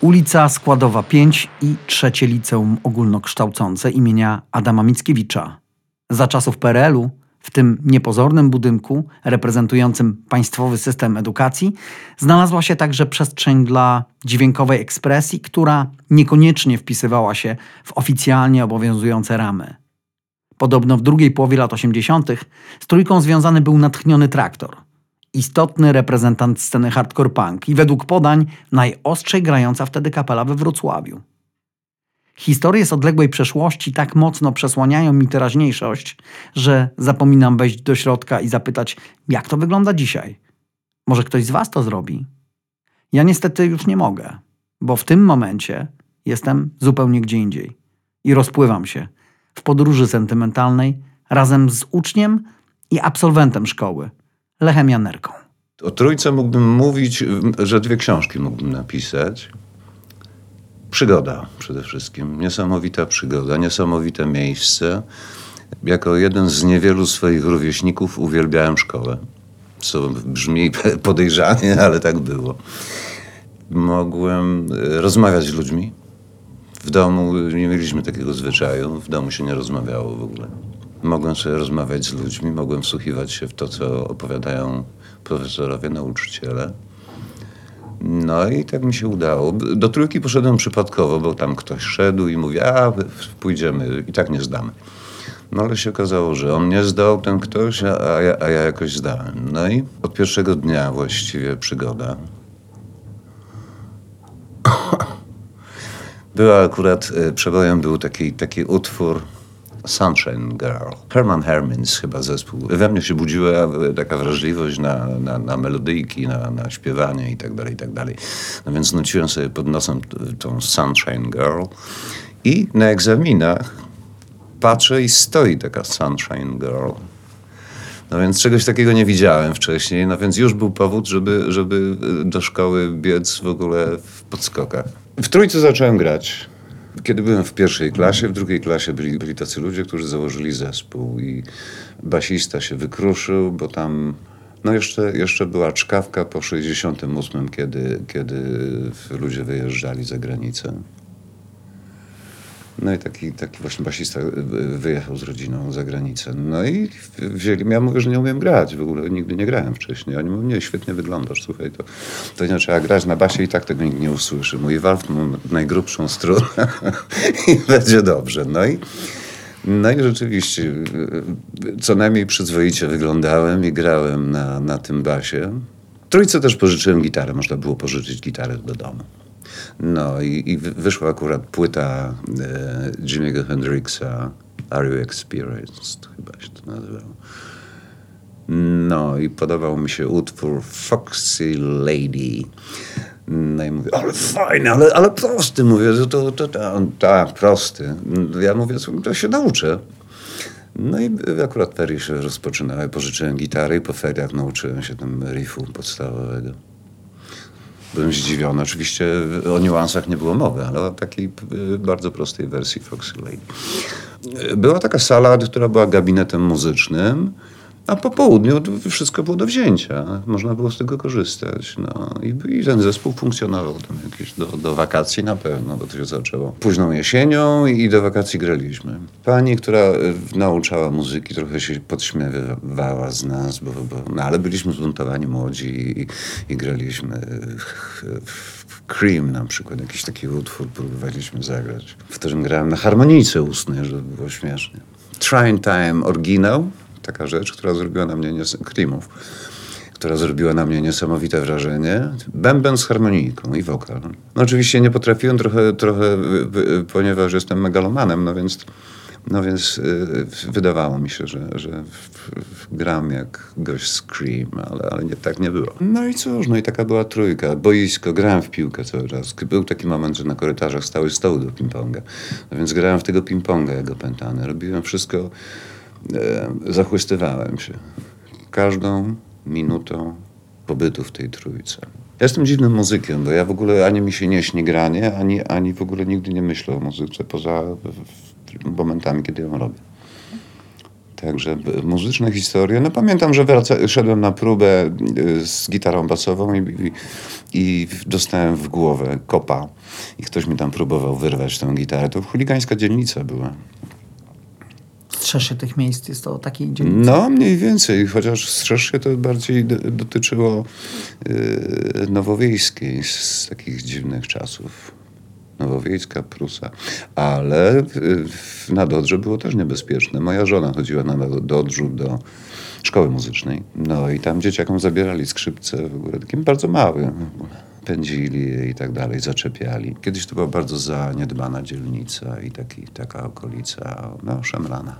Ulica Składowa 5 i trzecie liceum ogólnokształcące imienia Adama Mickiewicza. Za czasów PRL-u w tym niepozornym budynku reprezentującym państwowy system edukacji znalazła się także przestrzeń dla dźwiękowej ekspresji, która niekoniecznie wpisywała się w oficjalnie obowiązujące ramy. Podobno w drugiej połowie lat 80. z trójką związany był natchniony traktor. Istotny reprezentant sceny hardcore punk i według podań najostrzej grająca wtedy kapela we Wrocławiu. Historie z odległej przeszłości tak mocno przesłaniają mi teraźniejszość, że zapominam wejść do środka i zapytać, jak to wygląda dzisiaj. Może ktoś z Was to zrobi? Ja niestety już nie mogę, bo w tym momencie jestem zupełnie gdzie indziej i rozpływam się w podróży sentymentalnej razem z uczniem i absolwentem szkoły, Lechem Janerką. O trójce mógłbym mówić, że dwie książki mógłbym napisać. Przygoda przede wszystkim. Niesamowita przygoda, niesamowite miejsce. Jako jeden z niewielu swoich rówieśników uwielbiałem szkołę. Co brzmi podejrzanie, ale tak było. Mogłem e, rozmawiać z ludźmi. W domu nie mieliśmy takiego zwyczaju, w domu się nie rozmawiało w ogóle. Mogłem sobie rozmawiać z ludźmi, mogłem wsłuchiwać się w to, co opowiadają profesorowie, nauczyciele. No i tak mi się udało. Do trójki poszedłem przypadkowo, bo tam ktoś szedł i mówi, a pójdziemy i tak nie zdamy. No ale się okazało, że on nie zdał, ten ktoś, a ja, a ja jakoś zdałem. No i od pierwszego dnia właściwie przygoda. Była akurat, e, przebojem był taki, taki utwór Sunshine Girl. Herman Hermins chyba zespół. We mnie się budziła taka wrażliwość na, na, na melodyjki, na, na śpiewanie i tak dalej, i tak dalej. No więc nuciłem sobie pod nosem tą Sunshine Girl i na egzaminach patrzę i stoi taka Sunshine Girl. No więc czegoś takiego nie widziałem wcześniej, no więc już był powód, żeby, żeby do szkoły biec w ogóle w podskokach. W trójce zacząłem grać. Kiedy byłem w pierwszej klasie, w drugiej klasie byli, byli tacy ludzie, którzy założyli zespół i basista się wykruszył, bo tam no jeszcze, jeszcze była czkawka po 68, kiedy, kiedy ludzie wyjeżdżali za granicę. No i taki, taki właśnie basista wyjechał z rodziną za granicę. No i wzięli mnie, ja mówię, że nie umiem grać, w ogóle nigdy nie grałem wcześniej. Oni mówią, nie, świetnie wyglądasz, słuchaj, to, to nie trzeba grać na basie i tak tego nikt nie usłyszy. Mój walf mam najgrubszą strunę i będzie dobrze. No i, no i rzeczywiście co najmniej przyzwoicie wyglądałem i grałem na, na tym basie. Trójce też pożyczyłem gitarę, można było pożyczyć gitarę do domu. No i, i wyszła akurat płyta e, Jimmy'ego Hendrixa Are You Experienced? Chyba się to nazywało. No i podobał mi się utwór Foxy Lady. No i mówię, ale fajny, ale, ale prosty. Mówię, to, to, to, to tak, prosty. Ja mówię, to się nauczę. No i akurat ferie się rozpoczynały. Pożyczyłem gitary i po feriach nauczyłem się tym riffu podstawowego. Byłem zdziwiony. Oczywiście o niuansach nie było mowy, ale o takiej y, bardzo prostej wersji Foxy Lady. Była taka sala, która była gabinetem muzycznym. A po południu wszystko było do wzięcia. Można było z tego korzystać. No. I, I, ten zespół funkcjonował tam jakieś do, do wakacji na pewno, bo to się zaczęło późną jesienią i do wakacji graliśmy. Pani, która e, nauczała muzyki, trochę się podśmiewała z nas, bo, bo no, ale byliśmy zbuntowani młodzi i, i graliśmy Cream na przykład, jakiś taki utwór próbowaliśmy zagrać, w którym grałem na harmonijce ustnej, żeby było śmiesznie. Trying Time oryginał, taka rzecz, która zrobiła na mnie nies- która zrobiła na mnie niesamowite wrażenie. Bęben z harmonijką i wokal. No oczywiście nie potrafiłem trochę, trochę ponieważ jestem megalomanem, no więc, no więc yy, wydawało mi się, że, że gram jak gość Scream, ale, ale nie, tak nie było. No i cóż, no i taka była trójka. Boisko, grałem w piłkę cały czas. Był taki moment, że na korytarzach stały stoły do ping-ponga. No więc grałem w tego ping-ponga jak opętany. Robiłem wszystko zachłystywałem się każdą minutą pobytu w tej trójce. Ja jestem dziwnym muzykiem, bo ja w ogóle ani mi się nie śni granie, ani, ani w ogóle nigdy nie myślę o muzyce poza momentami, kiedy ją robię. Także muzyczne historie. No pamiętam, że wraca, szedłem na próbę y, z gitarą basową i, i, i dostałem w głowę kopa. I ktoś mi tam próbował wyrwać tę gitarę. To chuligańska dzielnica była. Strzeż się tych miejsc, jest to takiej dzielnicy. No, mniej więcej, chociaż strzeż się to bardziej dotyczyło yy, Nowowiejskiej z, takich dziwnych czasów. Nowowiejska, Prusa. Ale w- na Dodrze było też niebezpieczne. Moja żona chodziła na Do- Dodrzu do szkoły muzycznej. No i tam dzieciakom zabierali skrzypce, w ogóle takim bardzo małym. Pędzili i tak dalej, zaczepiali. Kiedyś to była bardzo zaniedbana dzielnica i taki, taka okolica, no, szemrana.